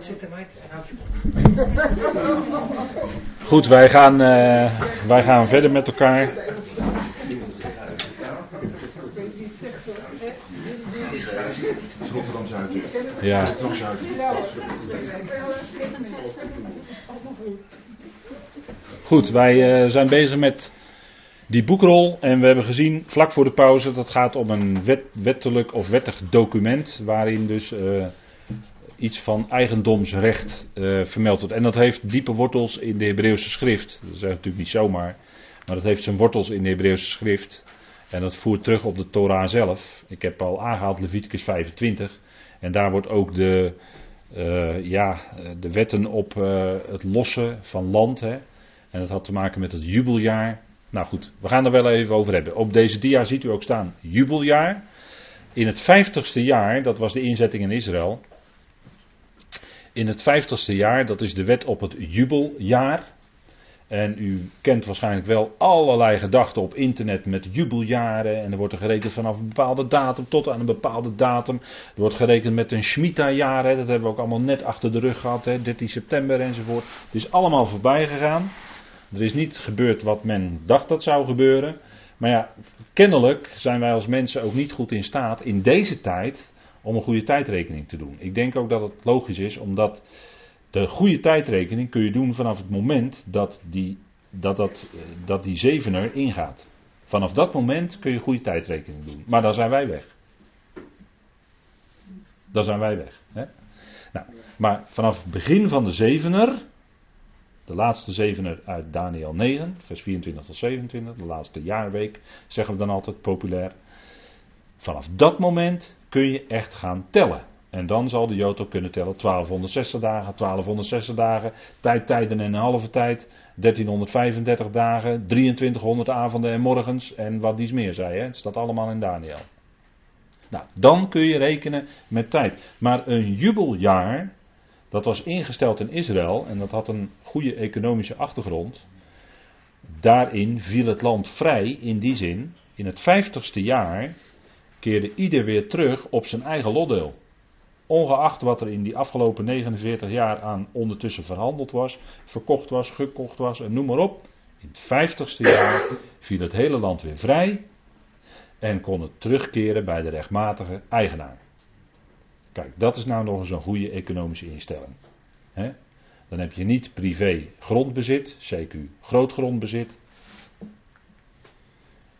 Wat zit mij Goed, wij gaan, uh, wij gaan verder met elkaar. Rotterdam Zuid. Ja. Rotterdam. Goed, wij uh, zijn bezig met die boekrol en we hebben gezien vlak voor de pauze dat gaat om een wet, wettelijk of wettig document waarin dus uh, iets van eigendomsrecht uh, vermeld wordt. En dat heeft diepe wortels in de Hebreeuwse schrift. Dat is natuurlijk niet zomaar, maar dat heeft zijn wortels in de Hebreeuwse schrift. En dat voert terug op de Torah zelf. Ik heb al aangehaald Leviticus 25. En daar wordt ook de, uh, ja, de wetten op uh, het lossen van land. Hè. En dat had te maken met het jubeljaar. Nou goed, we gaan er wel even over hebben. Op deze dia ziet u ook staan jubeljaar. In het vijftigste jaar, dat was de inzetting in Israël. In het vijftigste jaar, dat is de wet op het jubeljaar. En u kent waarschijnlijk wel allerlei gedachten op internet met jubeljaren. En er wordt er gerekend vanaf een bepaalde datum tot aan een bepaalde datum. Er wordt gerekend met een Shemitah-jaar. Dat hebben we ook allemaal net achter de rug gehad. Hè, 13 september enzovoort. Het is allemaal voorbij gegaan. Er is niet gebeurd wat men dacht dat zou gebeuren. Maar ja, kennelijk zijn wij als mensen ook niet goed in staat in deze tijd om een goede tijdrekening te doen. Ik denk ook dat het logisch is, omdat de goede tijdrekening kun je doen vanaf het moment dat die, dat, dat, dat die zevener ingaat. Vanaf dat moment kun je goede tijdrekening doen. Maar dan zijn wij weg. Dan zijn wij weg. Hè? Nou, maar vanaf het begin van de zevener, de laatste zevener uit Daniel 9, vers 24 tot 27, de laatste jaarweek, zeggen we dan altijd populair. Vanaf dat moment kun je echt gaan tellen. En dan zal de Jood ook kunnen tellen 1260 dagen, 1260 dagen, tijdtijden en een halve tijd, 1335 dagen, 2300 avonden en morgens en wat dies meer zei. Hè? Het staat allemaal in Daniel. Nou, dan kun je rekenen met tijd. Maar een jubeljaar, dat was ingesteld in Israël en dat had een goede economische achtergrond. Daarin viel het land vrij in die zin, in het vijftigste jaar keerde ieder weer terug op zijn eigen lotdeel. Ongeacht wat er in die afgelopen 49 jaar aan ondertussen verhandeld was, verkocht was, gekocht was en noem maar op. In het vijftigste jaar viel het hele land weer vrij en kon het terugkeren bij de rechtmatige eigenaar. Kijk, dat is nou nog eens een goede economische instelling. Dan heb je niet privé grondbezit, CQ grootgrondbezit.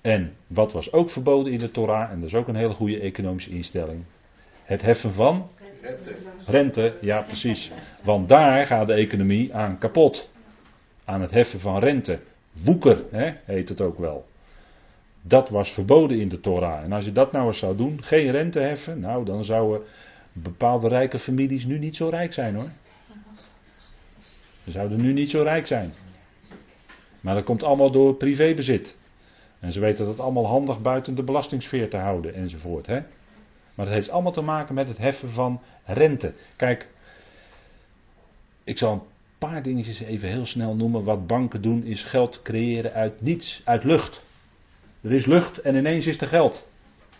En wat was ook verboden in de Torah, en dat is ook een hele goede economische instelling, het heffen van Rente. rente, ja precies. Want daar gaat de economie aan kapot. Aan het heffen van rente. Woeker hè, heet het ook wel. Dat was verboden in de Torah. En als je dat nou eens zou doen, geen rente heffen, nou dan zouden bepaalde rijke families nu niet zo rijk zijn hoor. Ze zouden nu niet zo rijk zijn. Maar dat komt allemaal door privébezit. En ze weten dat allemaal handig buiten de belastingssfeer te houden enzovoort. Hè? Maar dat heeft allemaal te maken met het heffen van rente. Kijk, ik zal een paar dingetjes even heel snel noemen. Wat banken doen is geld creëren uit niets, uit lucht. Er is lucht en ineens is er geld.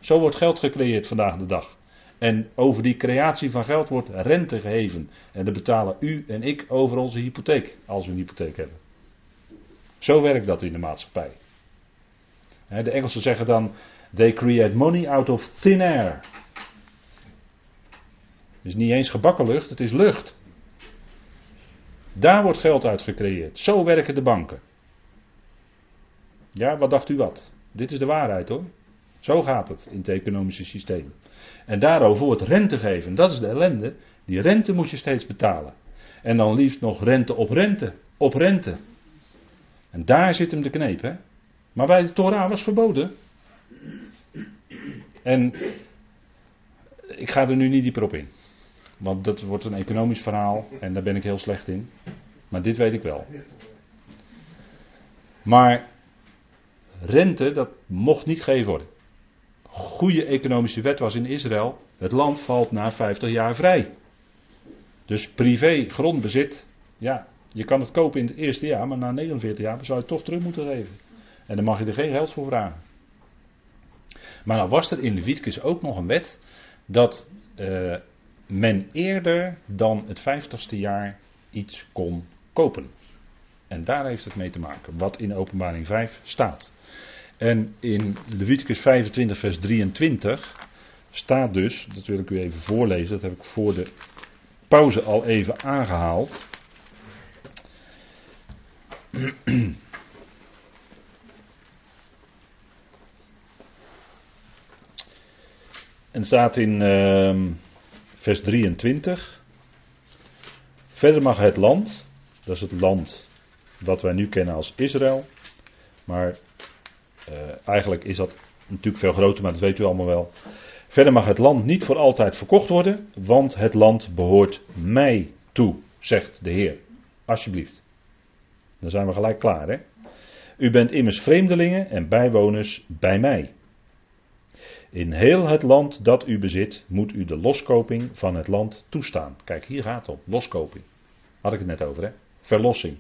Zo wordt geld gecreëerd vandaag de dag. En over die creatie van geld wordt rente geheven. En dat betalen u en ik over onze hypotheek, als we een hypotheek hebben. Zo werkt dat in de maatschappij. De Engelsen zeggen dan: They create money out of thin air. Het is niet eens gebakken lucht, het is lucht. Daar wordt geld uit gecreëerd. Zo werken de banken. Ja, wat dacht u wat? Dit is de waarheid hoor. Zo gaat het in het economische systeem. En daarover wordt rente gegeven. Dat is de ellende. Die rente moet je steeds betalen. En dan liefst nog rente op rente. Op rente. En daar zit hem de kneep, hè? Maar bij de Torah was verboden. En ik ga er nu niet dieper op in. Want dat wordt een economisch verhaal en daar ben ik heel slecht in. Maar dit weet ik wel. Maar rente, dat mocht niet gegeven worden. Goede economische wet was in Israël. Het land valt na 50 jaar vrij. Dus privé grondbezit, ja, je kan het kopen in het eerste jaar, maar na 49 jaar zou je het toch terug moeten geven. En dan mag je er geen geld voor vragen. Maar dan was er in Leviticus ook nog een wet dat uh, men eerder dan het vijftigste jaar iets kon kopen. En daar heeft het mee te maken, wat in openbaring 5 staat. En in Leviticus 25, vers 23 staat dus, dat wil ik u even voorlezen, dat heb ik voor de pauze al even aangehaald. En staat in uh, vers 23. Verder mag het land, dat is het land wat wij nu kennen als Israël. Maar uh, eigenlijk is dat natuurlijk veel groter, maar dat weet u allemaal wel. Verder mag het land niet voor altijd verkocht worden, want het land behoort mij toe, zegt de Heer. Alsjeblieft. Dan zijn we gelijk klaar, hè? U bent immers vreemdelingen en bijwoners bij mij. In heel het land dat u bezit, moet u de loskoping van het land toestaan. Kijk, hier gaat het om. Loskoping. Had ik het net over, hè? Verlossing.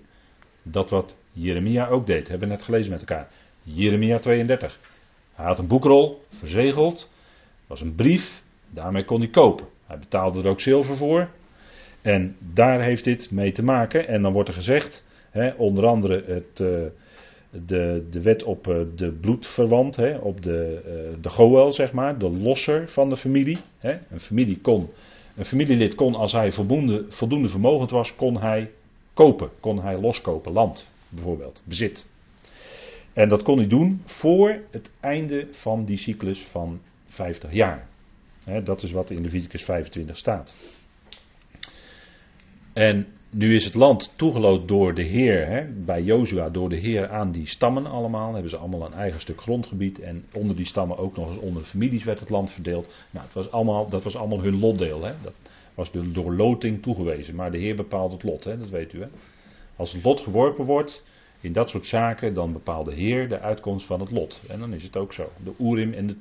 Dat wat Jeremia ook deed. Hebben we net gelezen met elkaar. Jeremia 32. Hij had een boekrol, verzegeld. was een brief. Daarmee kon hij kopen. Hij betaalde er ook zilver voor. En daar heeft dit mee te maken. En dan wordt er gezegd, hè, onder andere het. Uh, de, de wet op uh, de bloedverwant, hè, op de, uh, de goel, zeg maar, de losser van de familie. Hè. Een, familie kon, een familielid kon, als hij voldoende, voldoende vermogend was, kon hij kopen, kon hij loskopen, land bijvoorbeeld, bezit. En dat kon hij doen voor het einde van die cyclus van 50 jaar. Hè, dat is wat in Leviticus 25 staat. En nu is het land toegeloot door de Heer, hè, bij Jozua, door de Heer aan die stammen allemaal. Hebben ze allemaal een eigen stuk grondgebied. En onder die stammen ook nog eens onder families werd het land verdeeld. Nou, het was allemaal, dat was allemaal hun lotdeel. Hè. Dat was de, door loting toegewezen. Maar de Heer bepaalt het lot, hè, dat weet u. Hè. Als het lot geworpen wordt, in dat soort zaken, dan bepaalt de Heer de uitkomst van het lot. En dan is het ook zo. De Urim en de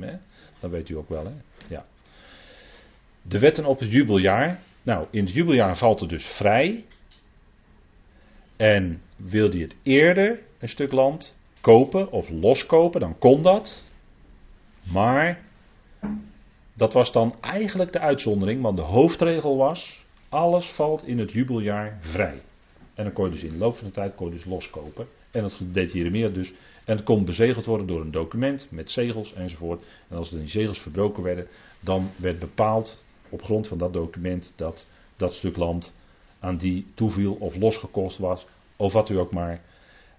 hè. dat weet u ook wel. Hè. Ja. De wetten op het jubeljaar. Nou, in het jubeljaar valt het dus vrij. En wil hij het eerder, een stuk land, kopen of loskopen, dan kon dat. Maar dat was dan eigenlijk de uitzondering, want de hoofdregel was: alles valt in het jubeljaar vrij. En dan kon je dus in de loop van de tijd kon je dus loskopen. En dat deed Jeremia dus. En het kon bezegeld worden door een document met zegels enzovoort. En als die zegels verbroken werden, dan werd bepaald op grond van dat document dat dat stuk land aan die toeviel of losgekost was, of wat, u ook maar,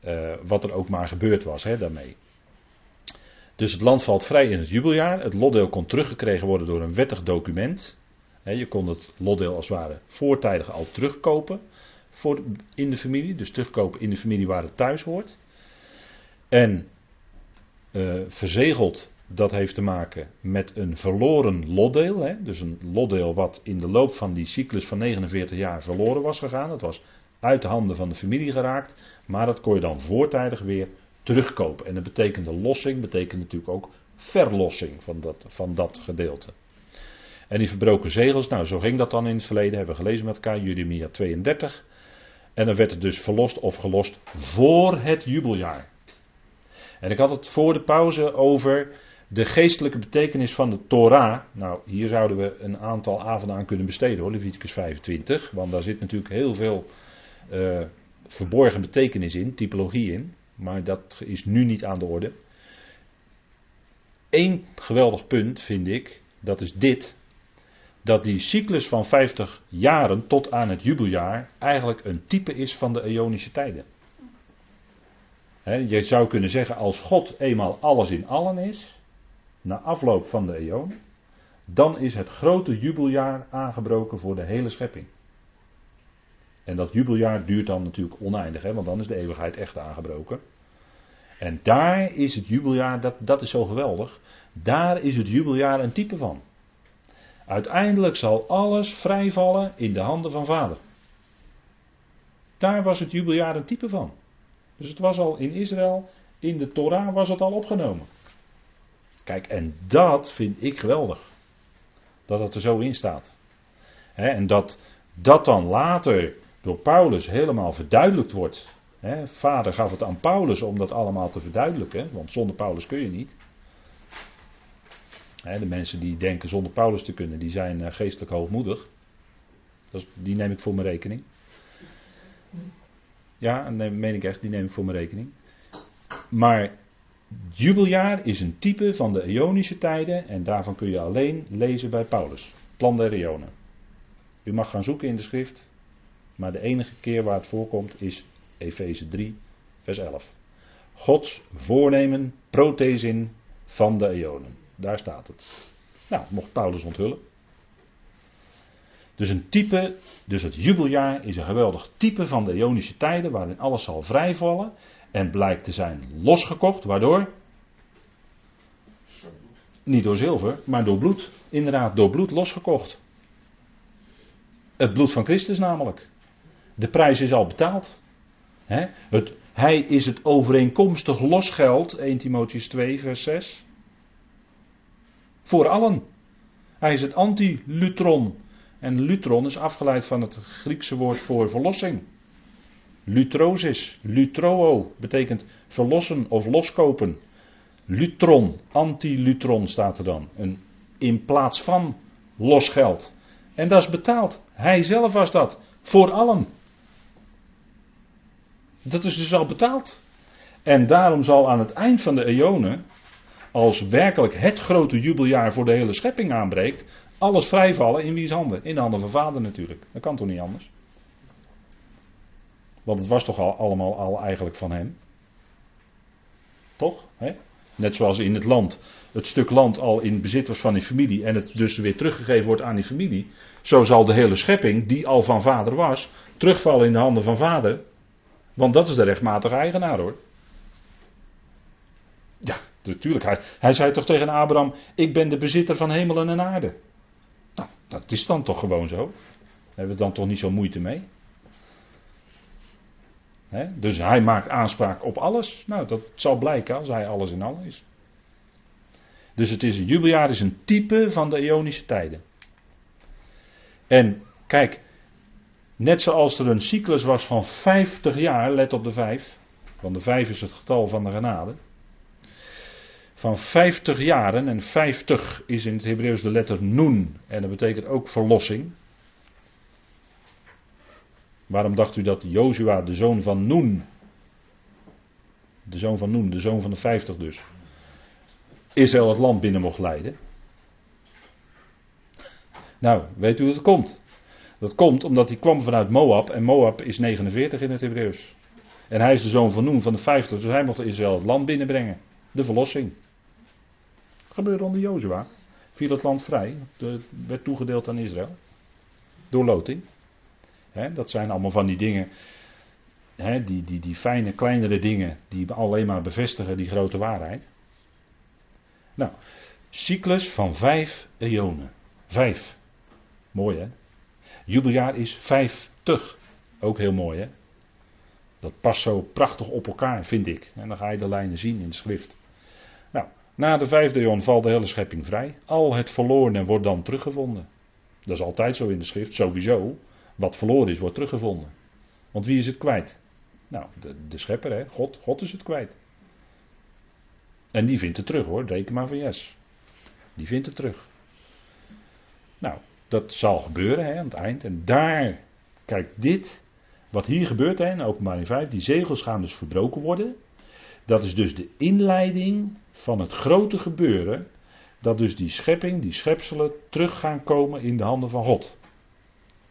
uh, wat er ook maar gebeurd was hè, daarmee. Dus het land valt vrij in het jubeljaar. Het lotdeel kon teruggekregen worden door een wettig document. je kon het lotdeel als het ware voortijdig al terugkopen voor in de familie. Dus terugkopen in de familie waar het thuis hoort. En uh, verzegeld dat heeft te maken met een verloren lotdeel. Hè? Dus een lotdeel wat in de loop van die cyclus van 49 jaar verloren was gegaan. Dat was uit de handen van de familie geraakt. Maar dat kon je dan voortijdig weer terugkopen. En dat betekende lossing, betekent natuurlijk ook verlossing van dat, van dat gedeelte. En die verbroken zegels, nou zo ging dat dan in het verleden, hebben we gelezen met elkaar, Judemia 32. En dan werd het dus verlost of gelost voor het jubeljaar. En ik had het voor de pauze over de geestelijke betekenis van de Torah. Nou, hier zouden we een aantal avonden aan kunnen besteden hoor, Leviticus 25. Want daar zit natuurlijk heel veel uh, verborgen betekenis in, typologie in. Maar dat is nu niet aan de orde. Eén geweldig punt vind ik, dat is dit. Dat die cyclus van 50 jaren tot aan het jubeljaar eigenlijk een type is van de Ionische tijden. je zou kunnen zeggen, als God eenmaal alles in allen is, na afloop van de eeuw, dan is het grote jubeljaar aangebroken voor de hele schepping. En dat jubeljaar duurt dan natuurlijk oneindig, hè, want dan is de eeuwigheid echt aangebroken. En daar is het jubeljaar, dat, dat is zo geweldig, daar is het jubeljaar een type van. Uiteindelijk zal alles vrijvallen in de handen van vader. Daar was het jubeljaar een type van. Dus het was al in Israël, in de Torah was het al opgenomen. Kijk, en dat vind ik geweldig. Dat het er zo in staat. en dat dat dan later door Paulus helemaal verduidelijkt wordt. vader gaf het aan Paulus om dat allemaal te verduidelijken, want zonder Paulus kun je niet. de mensen die denken zonder Paulus te kunnen, die zijn eh, geestelijk hoogmoedig. Dat die neem ik voor mijn rekening. Ja, dat meen ik echt, die neem ik voor mijn rekening. Maar jubeljaar is een type van de Ionische tijden en daarvan kun je alleen lezen bij Paulus. Plan der Ionen. U mag gaan zoeken in de schrift, maar de enige keer waar het voorkomt is Efeze 3, vers 11. Gods voornemen, prothesin van de Ionen. Daar staat het. Nou, mocht Paulus onthullen. Dus een type, dus het jubeljaar is een geweldig type van de Ionische tijden waarin alles zal vrijvallen en blijkt te zijn losgekocht. Waardoor? Niet door zilver, maar door bloed. Inderdaad, door bloed losgekocht. Het bloed van Christus namelijk. De prijs is al betaald. Het, hij is het overeenkomstig losgeld, 1 Timotheus 2, vers 6. Voor allen. Hij is het anti-lutron. En lutron is afgeleid van het Griekse woord voor verlossing. Lutrosis, lutroo betekent verlossen of loskopen. Lutron, anti-lutron staat er dan. Een, in plaats van losgeld. En dat is betaald. Hij zelf was dat. Voor allen. Dat is dus al betaald. En daarom zal aan het eind van de eonen, als werkelijk het grote jubeljaar voor de hele schepping aanbreekt, alles vrijvallen in wie's handen? In de handen van vader natuurlijk. Dat kan toch niet anders? Want het was toch al allemaal al eigenlijk van hem? Toch? Net zoals in het land het stuk land al in bezit was van die familie en het dus weer teruggegeven wordt aan die familie. Zo zal de hele schepping, die al van vader was, terugvallen in de handen van vader. Want dat is de rechtmatige eigenaar hoor. Ja, natuurlijk. Hij, hij zei toch tegen Abraham: Ik ben de bezitter van hemelen en aarde. Nou, dat is dan toch gewoon zo. Daar hebben we dan toch niet zo moeite mee? Dus hij maakt aanspraak op alles. Nou, dat zal blijken als hij alles in alles is. Dus het is een jubeljaar is een type van de Ionische tijden. En kijk, net zoals er een cyclus was van 50 jaar, let op de 5, want de 5 is het getal van de genade. Van 50 jaren, en 50 is in het Hebreeuws de letter noen, en dat betekent ook verlossing. Waarom dacht u dat Jozua, de zoon van Noen, de zoon van Noen, de zoon van de 50 dus, Israël het land binnen mocht leiden? Nou, weet u hoe het komt? Dat komt omdat hij kwam vanuit Moab en Moab is 49 in het Hebreeuws. En hij is de zoon van Noem van de 50, dus hij mocht Israël het land binnenbrengen. De verlossing. Dat gebeurde onder Jozua. Viel het land vrij. Werd toegedeeld aan Israël. Door loting. Dat zijn allemaal van die dingen. die, die, die fijne, kleinere dingen. Die alleen maar bevestigen die grote waarheid. Nou, cyclus van vijf eonen. Vijf. Mooi hè? Jubeljaar is vijftig. Ook heel mooi hè? Dat past zo prachtig op elkaar, vind ik. En dan ga je de lijnen zien in de schrift. Nou, na de vijfde eon valt de hele schepping vrij. Al het verlorene wordt dan teruggevonden. Dat is altijd zo in de schrift, sowieso. Wat verloren is, wordt teruggevonden. Want wie is het kwijt? Nou, de, de schepper, hè? God, God is het kwijt. En die vindt het terug hoor, reken maar van yes. Die vindt het terug. Nou, dat zal gebeuren hè, aan het eind. En daar, kijk, dit, wat hier gebeurt hè, in openbaring 5, die zegels gaan dus verbroken worden. Dat is dus de inleiding van het grote gebeuren. Dat dus die schepping, die schepselen terug gaan komen in de handen van God.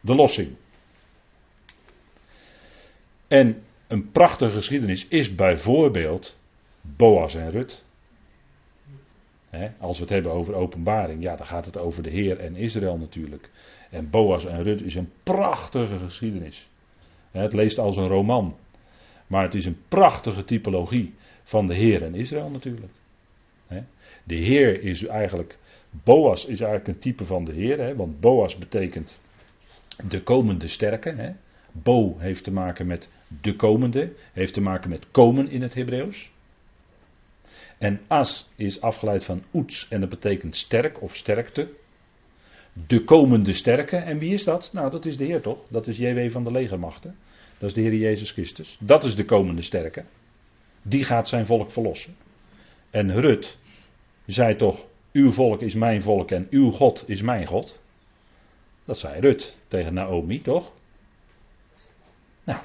De lossing. En een prachtige geschiedenis is bijvoorbeeld Boas en Rut als we het hebben over openbaring, ja, dan gaat het over de Heer en Israël natuurlijk. En Boas en Rut is een prachtige geschiedenis. het leest als een roman. Maar het is een prachtige typologie van de Heer en Israël natuurlijk. de Heer is eigenlijk. Boas is eigenlijk een type van de Heer, want Boas betekent de komende sterke. Bo heeft te maken met de komende, heeft te maken met komen in het Hebreeuws. En as is afgeleid van oets en dat betekent sterk of sterkte. De komende sterke. En wie is dat? Nou, dat is de Heer toch? Dat is JW van de legermachten. Dat is de Heer Jezus Christus. Dat is de komende sterke. Die gaat zijn volk verlossen. En Rut zei toch, Uw volk is mijn volk en uw God is mijn God. Dat zei Rut tegen Naomi, toch? Nou,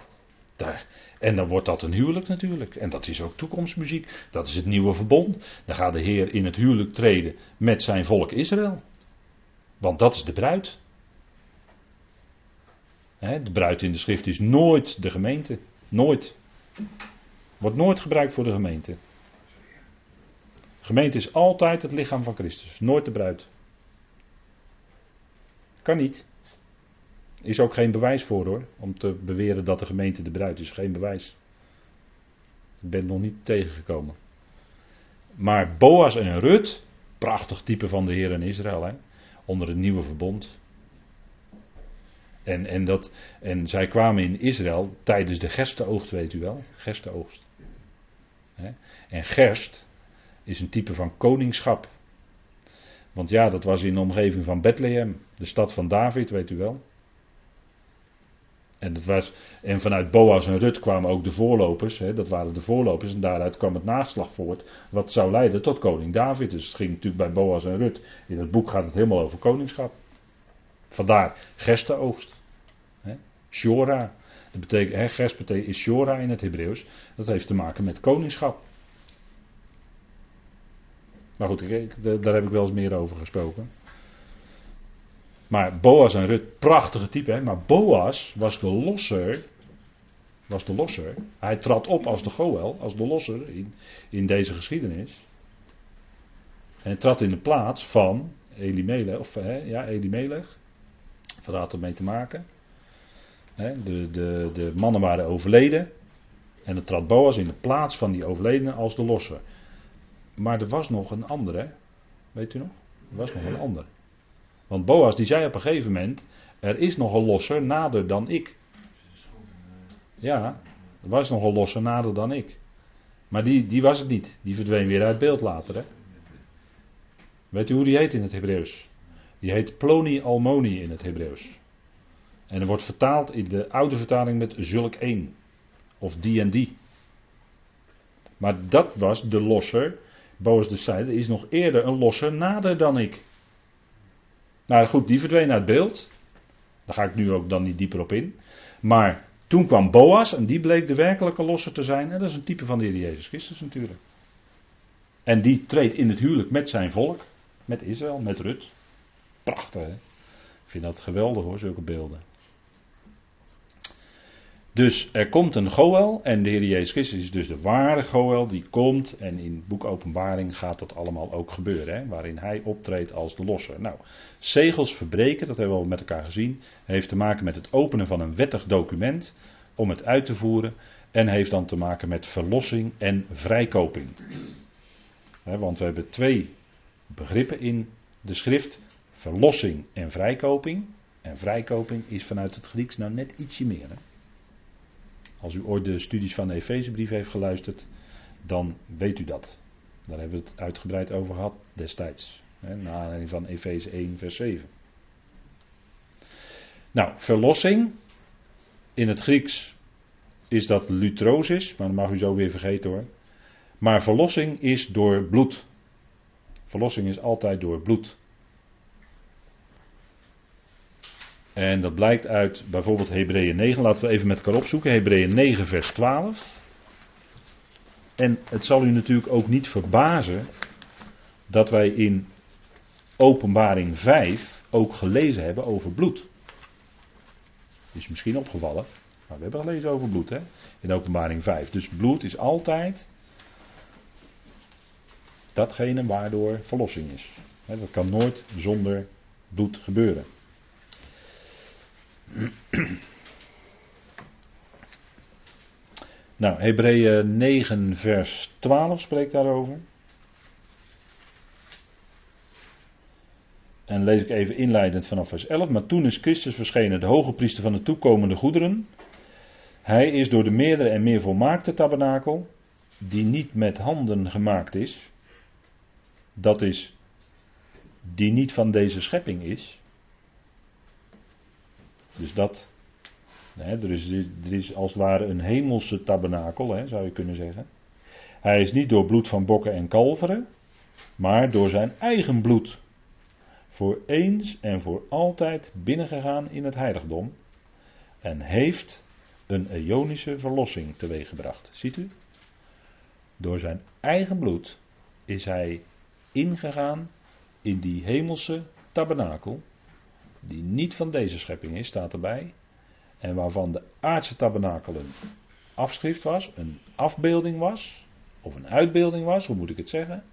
daar. En dan wordt dat een huwelijk natuurlijk. En dat is ook toekomstmuziek. Dat is het nieuwe verbond. Dan gaat de Heer in het huwelijk treden met zijn volk Israël. Want dat is de bruid. de bruid in de schrift is nooit de gemeente. Nooit. Wordt nooit gebruikt voor de gemeente. De gemeente is altijd het lichaam van Christus. Nooit de bruid. Kan niet. Is ook geen bewijs voor hoor. Om te beweren dat de gemeente de bruid is. Geen bewijs. Ik ben nog niet tegengekomen. Maar Boas en Rut. Prachtig type van de Heer in Israël. Hè, onder het nieuwe verbond. En, en, dat, en zij kwamen in Israël tijdens de gerstenoogst, weet u wel. Gerstenoogst. En gerst is een type van koningschap. Want ja, dat was in de omgeving van Bethlehem, de stad van David, weet u wel. En, was, en vanuit Boas en Rut kwamen ook de voorlopers, hè, dat waren de voorlopers, en daaruit kwam het nageslag voort, wat zou leiden tot koning David. Dus het ging natuurlijk bij Boas en Rut. In het boek gaat het helemaal over koningschap. Vandaar gerstenoogst. Shora. Dat betekent, hè, gerst betekent, is Shora in het Hebreeuws. Dat heeft te maken met koningschap. Maar goed, daar heb ik wel eens meer over gesproken. Maar Boas en Rut, prachtige type, hè? maar Boas was de losser. Was de losser. Hij trad op als de Goel, als de losser in, in deze geschiedenis. En trad in de plaats van Elimelech, of hè, ja, Elimelech. Had ermee te maken? Hè, de, de, de mannen waren overleden. En dan trad Boas in de plaats van die overledene als de losser. Maar er was nog een andere. Weet u nog? Er was nog een ander. Want Boas die zei op een gegeven moment: Er is nog een losser nader dan ik. Ja, er was nog een losser nader dan ik. Maar die, die was het niet. Die verdween weer uit beeld later. Hè? Weet u hoe die heet in het Hebreeuws? Die heet Ploni Almoni in het Hebreeuws. En er wordt vertaald in de oude vertaling met zulk één. Of die en die. Maar dat was de losser Boas de zei, is nog eerder een losser nader dan ik. Nou goed, die verdween uit beeld. Daar ga ik nu ook dan niet dieper op in. Maar toen kwam Boas en die bleek de werkelijke losser te zijn. En dat is een type van de Heer Jezus Christus natuurlijk. En die treedt in het huwelijk met zijn volk. Met Israël, met Rut. Prachtig hè. Ik vind dat geweldig hoor, zulke beelden. Dus er komt een Goel en de Heer Jezus Christus is dus de ware Goel die komt en in boek Openbaring gaat dat allemaal ook gebeuren, hè, waarin hij optreedt als de losser. Nou, zegels verbreken, dat hebben we al met elkaar gezien, heeft te maken met het openen van een wettig document om het uit te voeren en heeft dan te maken met verlossing en vrijkoping. want we hebben twee begrippen in de schrift, verlossing en vrijkoping. En vrijkoping is vanuit het Grieks nou net ietsje meer. Hè? Als u ooit de studies van de Efezebrief heeft geluisterd, dan weet u dat. Daar hebben we het uitgebreid over gehad destijds. Hè, naar aanleiding van Efeze 1, vers 7. Nou, verlossing. In het Grieks is dat lutrosis, maar dat mag u zo weer vergeten hoor. Maar verlossing is door bloed. Verlossing is altijd door bloed. En dat blijkt uit bijvoorbeeld Hebreeën 9. Laten we even met elkaar opzoeken. Hebreeën 9, vers 12. En het zal u natuurlijk ook niet verbazen dat wij in Openbaring 5 ook gelezen hebben over bloed. Is misschien opgevallen, maar we hebben gelezen over bloed hè? in Openbaring 5. Dus bloed is altijd datgene waardoor verlossing is. Dat kan nooit zonder bloed gebeuren. Nou, Hebreeën 9, vers 12 spreekt daarover. En lees ik even inleidend vanaf vers 11. Maar toen is Christus verschenen, de hoge priester van de toekomende goederen. Hij is door de meerdere en meer volmaakte tabernakel, die niet met handen gemaakt is, dat is, die niet van deze schepping is, dus dat. Hè, er, is, er is als het ware een hemelse tabernakel, hè, zou je kunnen zeggen. Hij is niet door bloed van bokken en kalveren. maar door zijn eigen bloed voor eens en voor altijd binnengegaan in het heiligdom en heeft een eonische verlossing teweeggebracht. Ziet u? Door zijn eigen bloed is hij ingegaan in die hemelse tabernakel, die niet van deze schepping is, staat erbij, en waarvan de aardse tabernakel een afschrift was, een afbeelding was, of een uitbeelding was, hoe moet ik het zeggen?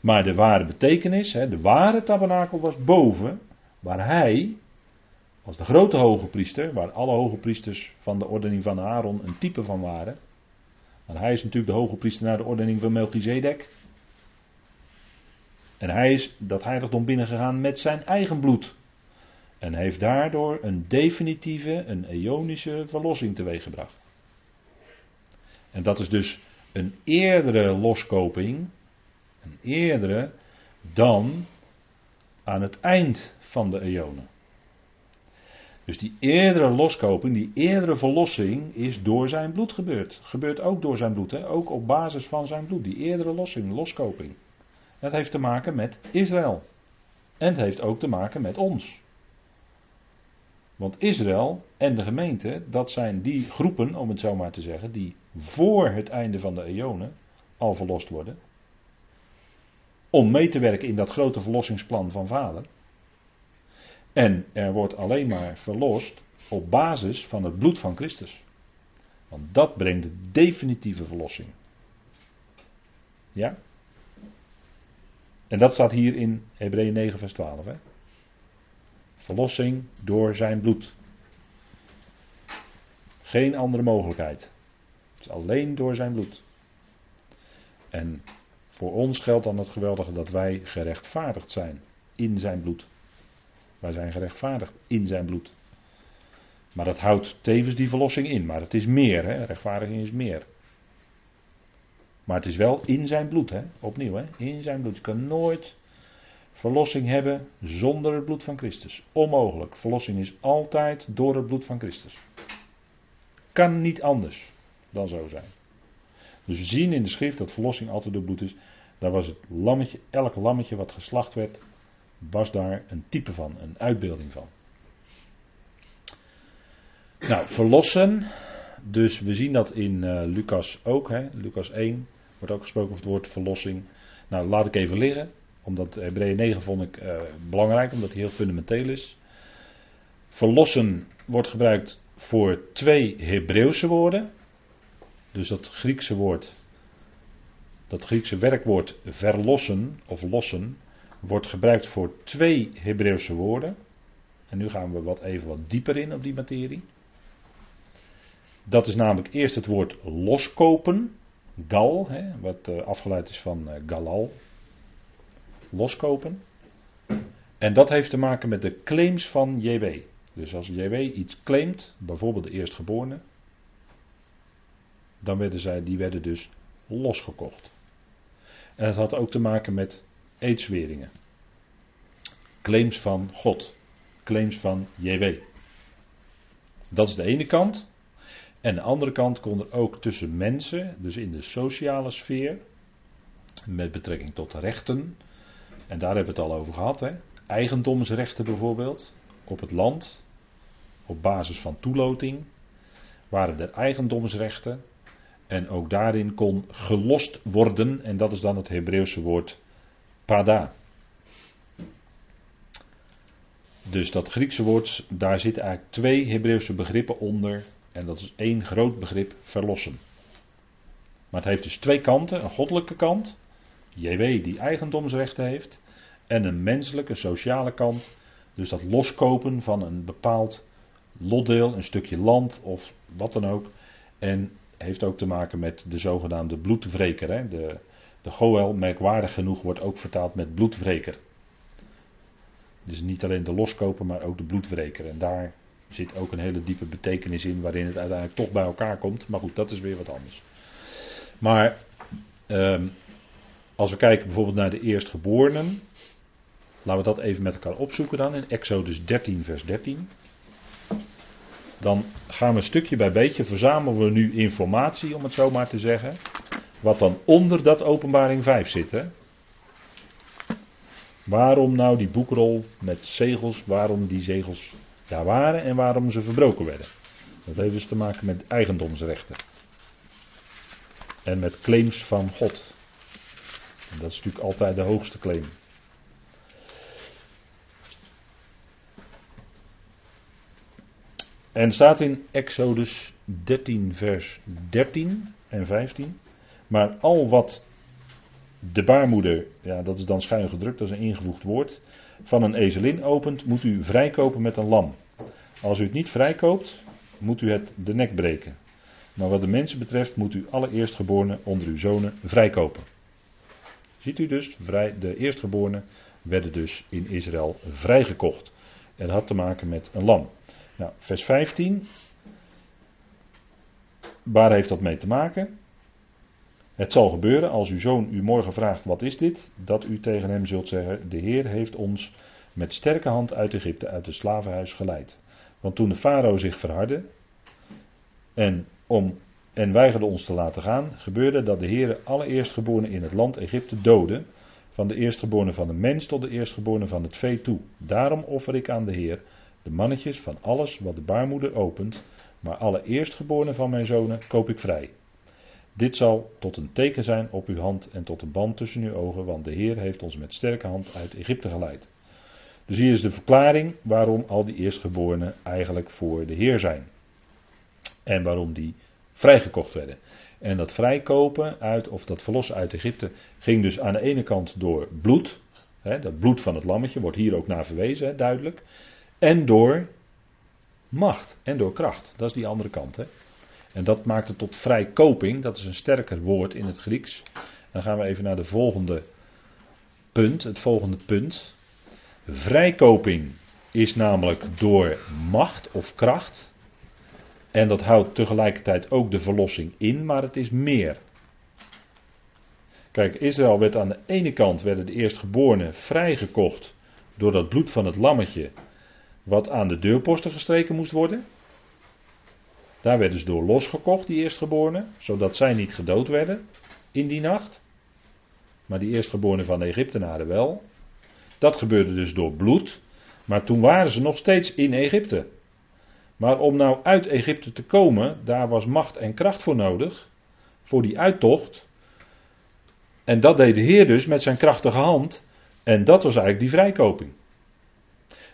Maar de ware betekenis, de ware tabernakel was boven, waar hij, als de grote hoge priester, waar alle hoge priesters van de ordening van Aaron een type van waren. Want hij is natuurlijk de hoge priester naar de ordening van Melchizedek. En hij is dat heiligdom binnengegaan met zijn eigen bloed. En heeft daardoor een definitieve, een eonische verlossing teweeggebracht. En dat is dus een eerdere loskoping, een eerdere, dan aan het eind van de eonen. Dus die eerdere loskoping, die eerdere verlossing is door zijn bloed gebeurd. Gebeurt ook door zijn bloed, hè? ook op basis van zijn bloed. Die eerdere lossing, loskoping. Dat heeft te maken met Israël. En het heeft ook te maken met ons. Want Israël en de gemeente, dat zijn die groepen, om het zo maar te zeggen, die voor het einde van de eonen al verlost worden. Om mee te werken in dat grote verlossingsplan van Vader. En er wordt alleen maar verlost op basis van het bloed van Christus. Want dat brengt de definitieve verlossing. Ja? En dat staat hier in Hebreeën 9, vers 12. Hè? Verlossing door zijn bloed. Geen andere mogelijkheid. Het is alleen door zijn bloed. En voor ons geldt dan het geweldige dat wij gerechtvaardigd zijn in zijn bloed. Wij zijn gerechtvaardigd in zijn bloed. Maar dat houdt tevens die verlossing in. Maar het is meer, hè? rechtvaardiging is meer. Maar het is wel in zijn bloed, hè? opnieuw, hè? in zijn bloed. Je kan nooit verlossing hebben zonder het bloed van Christus. Onmogelijk. Verlossing is altijd door het bloed van Christus. Kan niet anders dan zo zijn. Dus we zien in de schrift dat verlossing altijd door bloed is. Daar was het lammetje, elk lammetje wat geslacht werd, was daar een type van, een uitbeelding van. Nou, verlossen. Dus we zien dat in uh, Lucas ook. Hè? Lucas 1 wordt ook gesproken over het woord verlossing. Nou, laat ik even liggen. Omdat Hebreeën 9 vond ik uh, belangrijk, omdat hij heel fundamenteel is. Verlossen wordt gebruikt voor twee Hebreeuwse woorden. Dus dat Griekse woord, dat Griekse werkwoord verlossen of lossen, wordt gebruikt voor twee Hebreeuwse woorden. En nu gaan we wat even wat dieper in op die materie. Dat is namelijk eerst het woord loskopen, gal, hè, wat uh, afgeleid is van uh, galal. Loskopen. En dat heeft te maken met de claims van JW. Dus als JW iets claimt, bijvoorbeeld de eerstgeborene, dan werden zij, die werden dus losgekocht. En het had ook te maken met eedsweringen. Claims van God. Claims van JW. Dat is de ene kant. En de andere kant kon er ook tussen mensen, dus in de sociale sfeer, met betrekking tot rechten, en daar hebben we het al over gehad, hè? eigendomsrechten bijvoorbeeld, op het land, op basis van toeloting, waren er eigendomsrechten, en ook daarin kon gelost worden, en dat is dan het Hebreeuwse woord pada. Dus dat Griekse woord, daar zitten eigenlijk twee Hebreeuwse begrippen onder. En dat is één groot begrip, verlossen. Maar het heeft dus twee kanten. Een goddelijke kant, JW die eigendomsrechten heeft. En een menselijke, sociale kant. Dus dat loskopen van een bepaald lotdeel, een stukje land of wat dan ook. En heeft ook te maken met de zogenaamde bloedwreker. Hè? De, de Goel, merkwaardig genoeg, wordt ook vertaald met bloedwreker. Dus niet alleen de loskoper, maar ook de bloedwreker. En daar zit ook een hele diepe betekenis in, waarin het uiteindelijk toch bij elkaar komt. Maar goed, dat is weer wat anders. Maar ehm, als we kijken bijvoorbeeld naar de eerstgeborenen, laten we dat even met elkaar opzoeken dan in Exodus 13, vers 13. Dan gaan we stukje bij beetje, verzamelen we nu informatie, om het zo maar te zeggen. wat dan onder dat openbaring 5 zit. Hè? Waarom nou die boekrol met zegels, waarom die zegels daar waren en waarom ze verbroken werden. Dat heeft dus te maken met eigendomsrechten. En met claims van God. En dat is natuurlijk altijd de hoogste claim. En staat in Exodus 13, vers 13 en 15. Maar al wat de baarmoeder, ja, dat is dan schuin gedrukt, dat is een ingevoegd woord, van een ezelin opent, moet u vrijkopen met een lam. Als u het niet vrijkoopt, moet u het de nek breken. Maar wat de mensen betreft, moet u alle eerstgeborenen onder uw zonen vrijkopen. Ziet u dus, de eerstgeborenen werden dus in Israël vrijgekocht. En dat had te maken met een lam. Nou, vers 15. Waar heeft dat mee te maken? Het zal gebeuren als uw zoon u morgen vraagt: wat is dit? Dat u tegen hem zult zeggen: De Heer heeft ons met sterke hand uit Egypte, uit het slavenhuis geleid. Want toen de farao zich verhardde en, om, en weigerde ons te laten gaan, gebeurde dat de Heer alle eerstgeborenen in het land Egypte doodde, van de eerstgeborene van de mens tot de eerstgeborene van het vee toe. Daarom offer ik aan de Heer de mannetjes van alles wat de baarmoeder opent, maar alle eerstgeborenen van mijn zonen koop ik vrij. Dit zal tot een teken zijn op uw hand en tot een band tussen uw ogen, want de Heer heeft ons met sterke hand uit Egypte geleid. Dus hier is de verklaring waarom al die eerstgeborenen eigenlijk voor de Heer zijn. En waarom die vrijgekocht werden. En dat vrijkopen uit, of dat verlossen uit Egypte, ging dus aan de ene kant door bloed. Hè, dat bloed van het lammetje wordt hier ook naar verwezen, duidelijk. En door macht en door kracht. Dat is die andere kant. Hè. En dat maakt het tot vrijkoping. Dat is een sterker woord in het Grieks. Dan gaan we even naar de volgende punt. Het volgende punt. Vrijkoping is namelijk door macht of kracht. En dat houdt tegelijkertijd ook de verlossing in, maar het is meer. Kijk, Israël werd aan de ene kant werden de eerstgeborenen vrijgekocht door dat bloed van het lammetje, wat aan de deurposten gestreken moest worden. Daar werden ze door losgekocht, die eerstgeborenen, zodat zij niet gedood werden in die nacht. Maar die eerstgeborenen van de Egyptenaren wel. Dat gebeurde dus door bloed. Maar toen waren ze nog steeds in Egypte. Maar om nou uit Egypte te komen, daar was macht en kracht voor nodig. Voor die uittocht. En dat deed de Heer dus met zijn krachtige hand. En dat was eigenlijk die vrijkoping.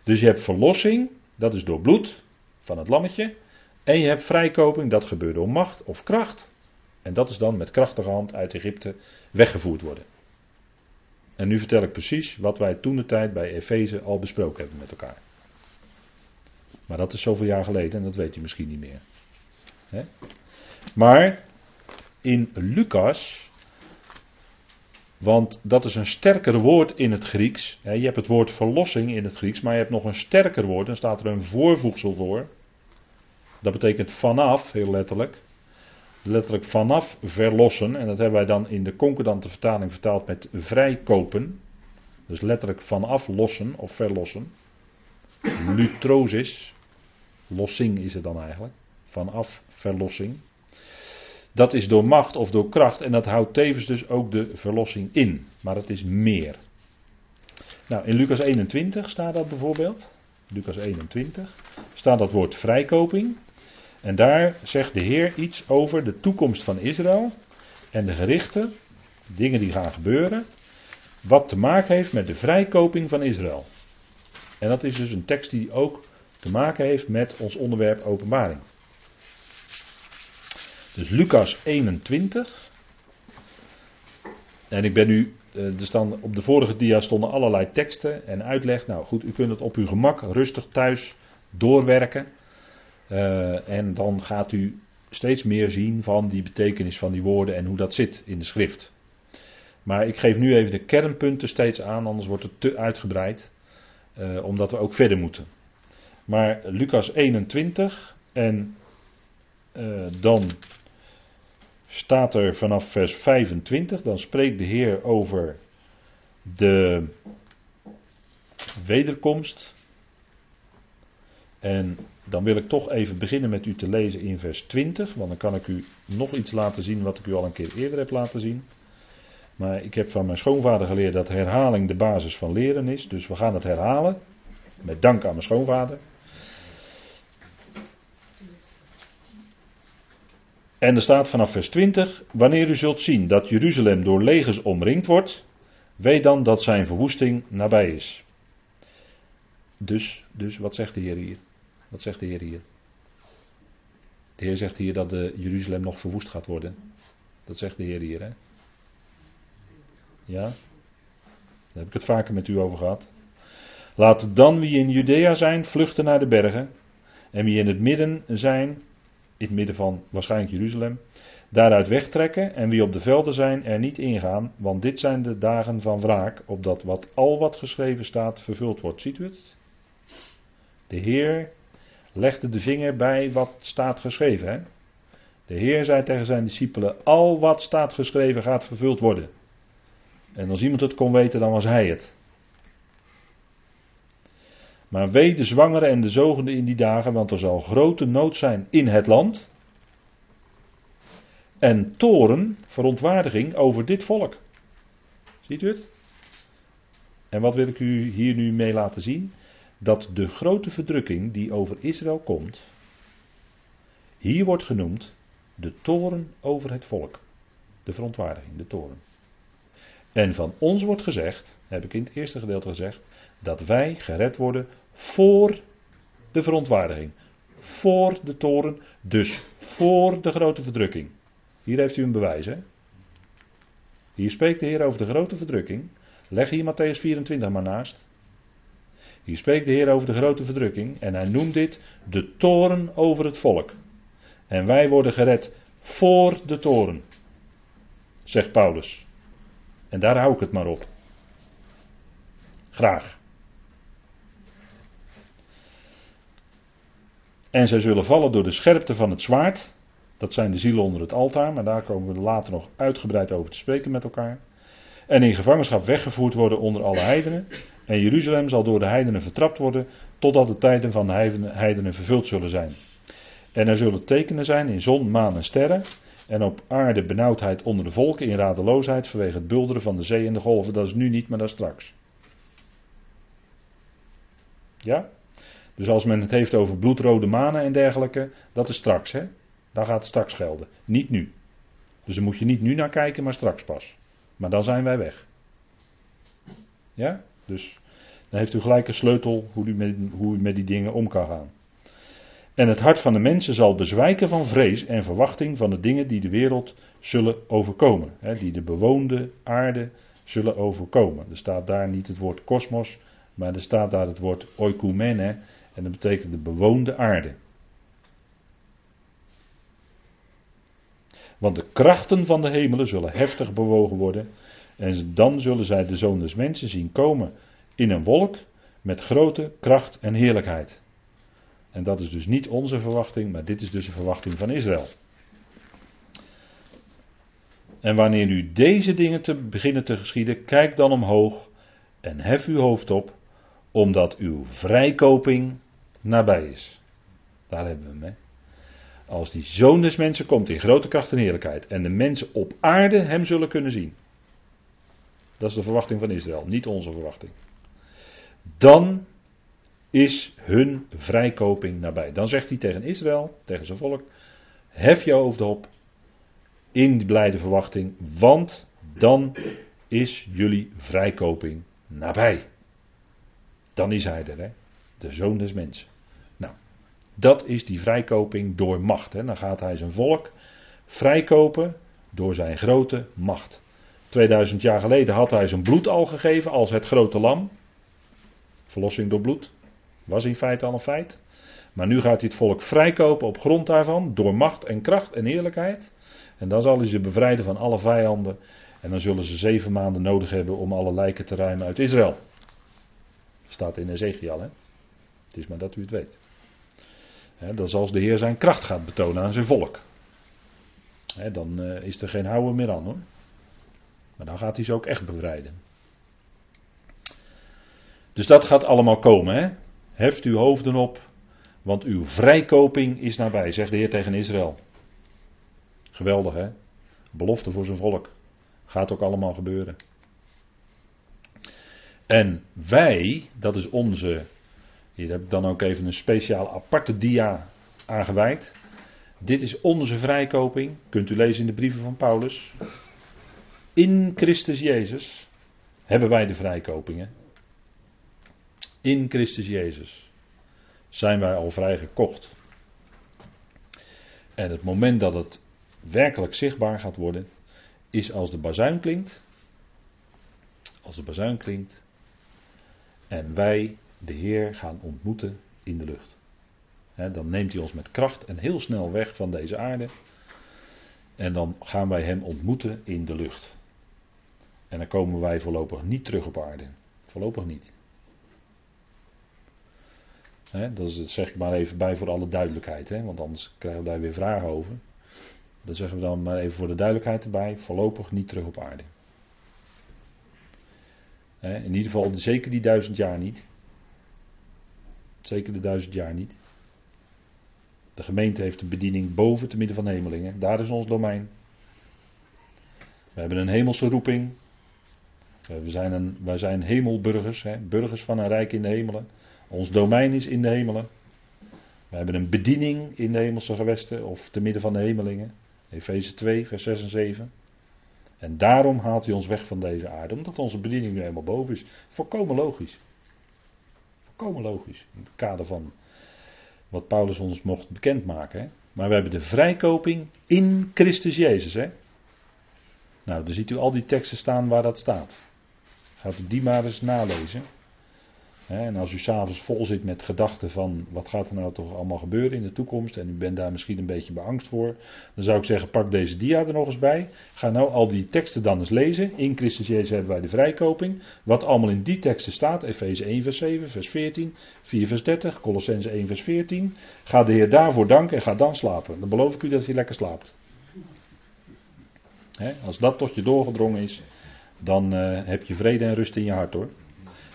Dus je hebt verlossing, dat is door bloed van het lammetje. En je hebt vrijkoping, dat gebeurt door macht of kracht. En dat is dan met krachtige hand uit Egypte weggevoerd worden. En nu vertel ik precies wat wij toen de tijd bij Efeze al besproken hebben met elkaar. Maar dat is zoveel jaar geleden en dat weet u misschien niet meer. Maar in Lucas, want dat is een sterker woord in het Grieks. je hebt het woord verlossing in het Grieks, maar je hebt nog een sterker woord. Dan staat er een voorvoegsel voor. Dat betekent vanaf, heel letterlijk. Letterlijk vanaf verlossen. En dat hebben wij dan in de concordante vertaling vertaald met vrijkopen. Dus letterlijk vanaf lossen of verlossen. Lutrosis. Lossing is het dan eigenlijk. Vanaf verlossing. Dat is door macht of door kracht. En dat houdt tevens dus ook de verlossing in. Maar het is meer. Nou, in Lucas 21 staat dat bijvoorbeeld. Lucas 21 staat dat woord vrijkoping. En daar zegt de Heer iets over de toekomst van Israël en de gerichten, dingen die gaan gebeuren, wat te maken heeft met de vrijkoping van Israël. En dat is dus een tekst die ook te maken heeft met ons onderwerp openbaring. Dus Lucas 21. En ik ben nu, eh, er staan, op de vorige dia stonden allerlei teksten en uitleg. Nou goed, u kunt het op uw gemak rustig thuis doorwerken. Uh, en dan gaat u steeds meer zien van die betekenis van die woorden en hoe dat zit in de schrift. Maar ik geef nu even de kernpunten steeds aan, anders wordt het te uitgebreid, uh, omdat we ook verder moeten. Maar Lucas 21 en uh, dan staat er vanaf vers 25, dan spreekt de Heer over de wederkomst En dan wil ik toch even beginnen met u te lezen in vers 20, want dan kan ik u nog iets laten zien wat ik u al een keer eerder heb laten zien. Maar ik heb van mijn schoonvader geleerd dat herhaling de basis van leren is, dus we gaan het herhalen. Met dank aan mijn schoonvader. En er staat vanaf vers 20: Wanneer u zult zien dat Jeruzalem door legers omringd wordt, weet dan dat zijn verwoesting nabij is. Dus, dus wat zegt de Heer hier? Wat zegt de Heer hier? De Heer zegt hier dat de Jeruzalem nog verwoest gaat worden. Dat zegt de Heer hier, hè? Ja? Daar heb ik het vaker met u over gehad. Laat dan wie in Judea zijn vluchten naar de bergen. En wie in het midden zijn, in het midden van waarschijnlijk Jeruzalem, daaruit wegtrekken. En wie op de velden zijn, er niet ingaan. Want dit zijn de dagen van wraak, opdat wat al wat geschreven staat vervuld wordt. Ziet u het? De Heer legde de vinger bij wat staat geschreven. Hè? De Heer zei tegen zijn discipelen: Al wat staat geschreven gaat vervuld worden. En als iemand het kon weten, dan was hij het. Maar wee de zwangeren en de zogenden in die dagen, want er zal grote nood zijn in het land. En toren, verontwaardiging over dit volk. Ziet u het? En wat wil ik u hier nu mee laten zien? Dat de grote verdrukking die over Israël komt, hier wordt genoemd de toren over het volk. De verontwaardiging, de toren. En van ons wordt gezegd, heb ik in het eerste gedeelte gezegd, dat wij gered worden voor de verontwaardiging. Voor de toren, dus voor de grote verdrukking. Hier heeft u een bewijs, hè? Hier spreekt de Heer over de grote verdrukking. Leg hier Matthäus 24 maar naast. Hier spreekt de Heer over de grote verdrukking en hij noemt dit de toren over het volk. En wij worden gered voor de toren, zegt Paulus. En daar hou ik het maar op. Graag. En zij zullen vallen door de scherpte van het zwaard. Dat zijn de zielen onder het altaar, maar daar komen we later nog uitgebreid over te spreken met elkaar. En in gevangenschap weggevoerd worden onder alle heidenen. En Jeruzalem zal door de heidenen vertrapt worden, totdat de tijden van de heidenen vervuld zullen zijn. En er zullen tekenen zijn in zon, maan en sterren. En op aarde benauwdheid onder de volken in radeloosheid vanwege het bulderen van de zee en de golven. Dat is nu niet, maar dat is straks. Ja? Dus als men het heeft over bloedrode manen en dergelijke, dat is straks, hè? Daar gaat het straks gelden. Niet nu. Dus daar moet je niet nu naar kijken, maar straks pas. Maar dan zijn wij weg. Ja? Dus dan heeft u gelijk een sleutel hoe u met, hoe u met die dingen om kan gaan. En het hart van de mensen zal bezwijken van vrees en verwachting van de dingen die de wereld zullen overkomen. Hè, die de bewoonde aarde zullen overkomen. Er staat daar niet het woord kosmos, maar er staat daar het woord oikumene. En dat betekent de bewoonde aarde. Want de krachten van de hemelen zullen heftig bewogen worden. En dan zullen zij de zoon des mensen zien komen in een wolk met grote kracht en heerlijkheid. En dat is dus niet onze verwachting, maar dit is dus de verwachting van Israël. En wanneer nu deze dingen te beginnen te geschieden, kijk dan omhoog en hef uw hoofd op, omdat uw vrijkoping nabij is. Daar hebben we hem. Als die zoon des mensen komt in grote kracht en heerlijkheid en de mensen op aarde hem zullen kunnen zien. Dat is de verwachting van Israël, niet onze verwachting. Dan is hun vrijkoping nabij. Dan zegt hij tegen Israël, tegen zijn volk: Hef je hoofd op in die blijde verwachting, want dan is jullie vrijkoping nabij. Dan is hij er, hè? de zoon des mensen. Nou, dat is die vrijkoping door macht. Hè? Dan gaat hij zijn volk vrijkopen door zijn grote macht. 2000 jaar geleden had hij zijn bloed al gegeven als het grote lam. Verlossing door bloed. Was in feite al een feit. Maar nu gaat hij het volk vrijkopen op grond daarvan, door macht en kracht en eerlijkheid. En dan zal hij ze bevrijden van alle vijanden. En dan zullen ze zeven maanden nodig hebben om alle lijken te ruimen uit Israël. Staat in Ezekiel, hè? Het is maar dat u het weet. Dat is als de Heer zijn kracht gaat betonen aan zijn volk. dan uh, is er geen houden meer aan hoor. Maar dan gaat hij ze ook echt bevrijden. Dus dat gaat allemaal komen. Hè? Heft uw hoofden op, Want uw vrijkoping is nabij, zegt de Heer tegen Israël. Geweldig hè? Belofte voor zijn volk. Gaat ook allemaal gebeuren. En wij, dat is onze. Hier heb ik dan ook even een speciaal aparte dia aangeweid. Dit is onze vrijkoping. Kunt u lezen in de brieven van Paulus. In Christus Jezus hebben wij de vrijkopingen. In Christus Jezus zijn wij al vrijgekocht. En het moment dat het werkelijk zichtbaar gaat worden, is als de bazuin klinkt. Als de bazuin klinkt. En wij de Heer gaan ontmoeten in de lucht. dan neemt hij ons met kracht en heel snel weg van deze aarde. En dan gaan wij hem ontmoeten in de lucht. En dan komen wij voorlopig niet terug op aarde. Voorlopig niet. dat zeg ik maar even bij voor alle duidelijkheid. want anders krijgen we daar weer vragen over. Dat zeggen we dan maar even voor de duidelijkheid erbij. Voorlopig niet terug op aarde. in ieder geval zeker die duizend jaar niet. Zeker de duizend jaar niet. De gemeente heeft een bediening boven te midden van de hemelingen. Daar is ons domein. We hebben een hemelse roeping. We zijn, een, wij zijn hemelburgers, hè, burgers van een rijk in de hemelen. Ons domein is in de hemelen. We hebben een bediening in de hemelse gewesten of te midden van de hemelingen. Efeze 2, vers 6 en 7. En daarom haalt hij ons weg van deze aarde, omdat onze bediening nu helemaal boven is. Volkomen logisch. Volkomen logisch. In het kader van wat Paulus ons mocht bekendmaken. Hè? Maar we hebben de vrijkoping in Christus Jezus. Hè? Nou, dan ziet u al die teksten staan waar dat staat. Gaat u die maar eens nalezen. En als u s'avonds vol zit met gedachten van wat gaat er nou toch allemaal gebeuren in de toekomst en u bent daar misschien een beetje beangst voor, dan zou ik zeggen pak deze dia er nog eens bij. Ga nou al die teksten dan eens lezen. In Christus Jezus hebben wij de vrijkoping. Wat allemaal in die teksten staat, Efeze 1 vers 7, vers 14, 4 vers 30, Colossense 1 vers 14. Ga de Heer daarvoor danken en ga dan slapen. Dan beloof ik u dat je lekker slaapt. als dat tot je doorgedrongen is, dan uh, heb je vrede en rust in je hart hoor.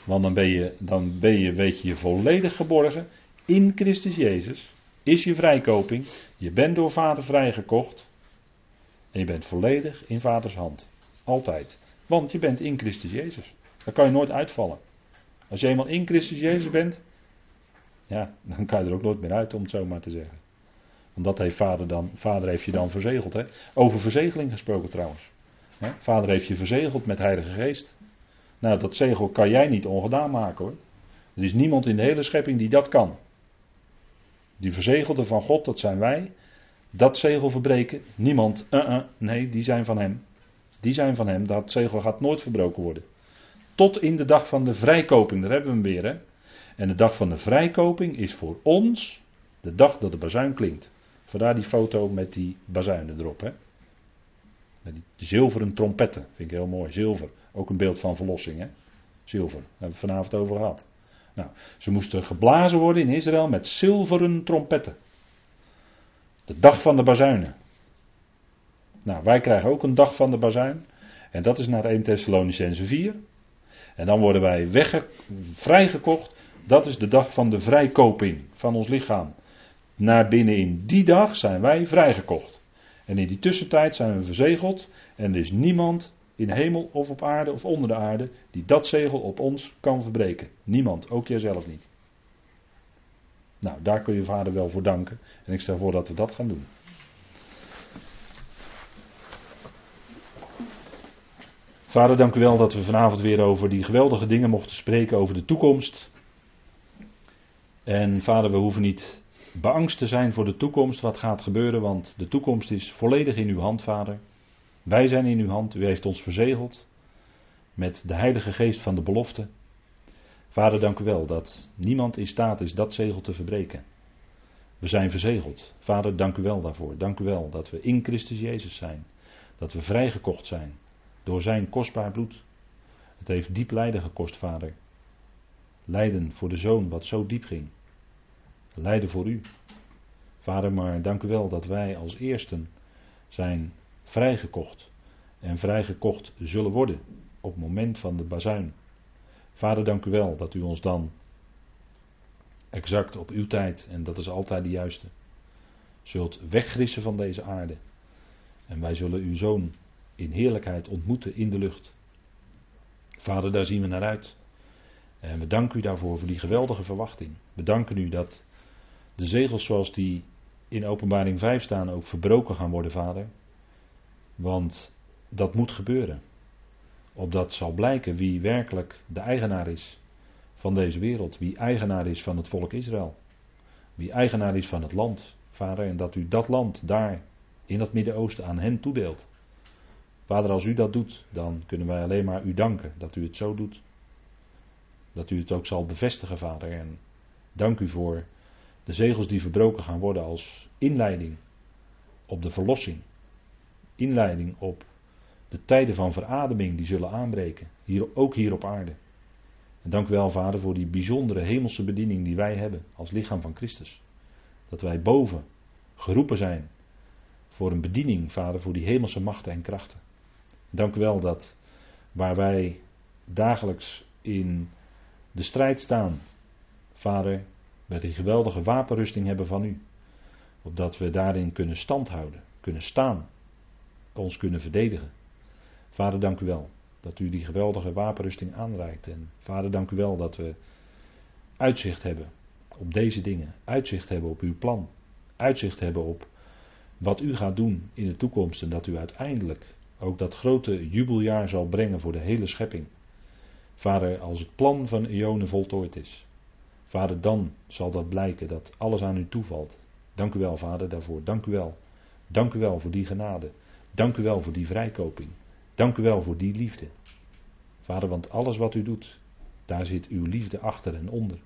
Want dan ben je, dan ben je, weet je, je volledig geborgen in Christus Jezus. Is je vrijkoping. Je bent door vader vrijgekocht. En je bent volledig in vaders hand. Altijd. Want je bent in Christus Jezus. Daar kan je nooit uitvallen. Als je eenmaal in Christus Jezus bent, ja, dan kan je er ook nooit meer uit, om het zo maar te zeggen. Want dat heeft vader dan, vader heeft je dan verzegeld. Hè? Over verzegeling gesproken trouwens. Vader heeft je verzegeld met Heilige Geest. Nou, dat zegel kan jij niet ongedaan maken hoor. Er is niemand in de hele schepping die dat kan. Die verzegelde van God, dat zijn wij. Dat zegel verbreken, niemand. Uh -uh, nee, die zijn van hem. Die zijn van hem. Dat zegel gaat nooit verbroken worden. Tot in de dag van de vrijkoping, daar hebben we hem weer. Hè? En de dag van de vrijkoping is voor ons de dag dat de bazuin klinkt. Vandaar die foto met die bazuinen erop. Hè? Die zilveren trompetten. Vind ik heel mooi. Zilver. Ook een beeld van verlossing. Hè? Zilver. Daar hebben we het vanavond over gehad. Nou, ze moesten geblazen worden in Israël met zilveren trompetten. De dag van de bazuinen. Nou, wij krijgen ook een dag van de bazuin. En dat is naar 1 Thessalonicense 4. En dan worden wij vrijgekocht. Dat is de dag van de vrijkoping van ons lichaam. Naar binnen in die dag zijn wij vrijgekocht. En in die tussentijd zijn we verzegeld. En er is niemand in hemel of op aarde of onder de aarde die dat zegel op ons kan verbreken. Niemand, ook jijzelf niet. Nou, daar kun je vader wel voor danken. En ik stel voor dat we dat gaan doen. Vader, dank u wel dat we vanavond weer over die geweldige dingen mochten spreken, over de toekomst. En vader, we hoeven niet beangst te zijn voor de toekomst, wat gaat gebeuren, want de toekomst is volledig in uw hand, vader. Wij zijn in uw hand, u heeft ons verzegeld met de Heilige Geest van de belofte. Vader, dank u wel dat niemand in staat is dat zegel te verbreken. We zijn verzegeld. Vader, dank u wel daarvoor. Dank u wel dat we in Christus Jezus zijn. Dat we vrijgekocht zijn door zijn kostbaar bloed. Het heeft diep lijden gekost, Vader. Lijden voor de zoon wat zo diep ging. Lijden voor u. Vader, maar dank u wel dat wij als eersten zijn vrijgekocht. En vrijgekocht zullen worden op het moment van de bazuin. Vader, dank u wel dat u ons dan exact op uw tijd, en dat is altijd de juiste, zult weggrissen van deze aarde. En wij zullen uw zoon in heerlijkheid ontmoeten in de lucht. Vader, daar zien we naar uit. En we danken u daarvoor, voor die geweldige verwachting. We danken u dat de zegels zoals die in openbaring 5 staan ook verbroken gaan worden, Vader. Want dat moet gebeuren. Opdat zal blijken wie werkelijk de eigenaar is van deze wereld. Wie eigenaar is van het volk Israël. Wie eigenaar is van het land, Vader. En dat u dat land daar in het Midden-Oosten aan hen toedeelt. Vader, als u dat doet, dan kunnen wij alleen maar u danken dat u het zo doet. Dat u het ook zal bevestigen, Vader. En dank u voor de zegels die verbroken gaan worden als inleiding op de verlossing. Inleiding op de tijden van verademing die zullen aanbreken. Hier, ook hier op aarde. En dank u wel, Vader, voor die bijzondere hemelse bediening die wij hebben als lichaam van Christus. Dat wij boven geroepen zijn voor een bediening, Vader, voor die hemelse machten en krachten. Dank u wel dat waar wij dagelijks in de strijd staan, Vader, met die geweldige wapenrusting hebben van u. Opdat we daarin kunnen standhouden, kunnen staan, ons kunnen verdedigen. Vader, dank u wel dat u die geweldige wapenrusting aanreikt. En vader, dank u wel dat we uitzicht hebben op deze dingen. Uitzicht hebben op uw plan. Uitzicht hebben op wat u gaat doen in de toekomst. En dat u uiteindelijk ook dat grote jubeljaar zal brengen voor de hele schepping. Vader, als het plan van Ionen voltooid is. Vader, dan zal dat blijken dat alles aan u toevalt. Dank u wel, Vader, daarvoor. Dank u wel. Dank u wel voor die genade. Dank u wel voor die vrijkoping. Dank u wel voor die liefde. Vader, want alles wat u doet, daar zit uw liefde achter en onder.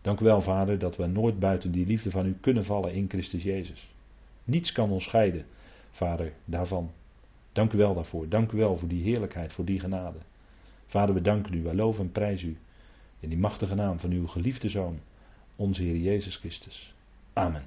Dank u wel, Vader, dat we nooit buiten die liefde van u kunnen vallen in Christus Jezus. Niets kan ons scheiden, Vader, daarvan. Dank u wel daarvoor. Dank u wel voor die heerlijkheid, voor die genade. Vader, we danken u, wij loven en prijzen u. In die machtige naam van uw geliefde Zoon, onze Heer Jezus Christus. Amen.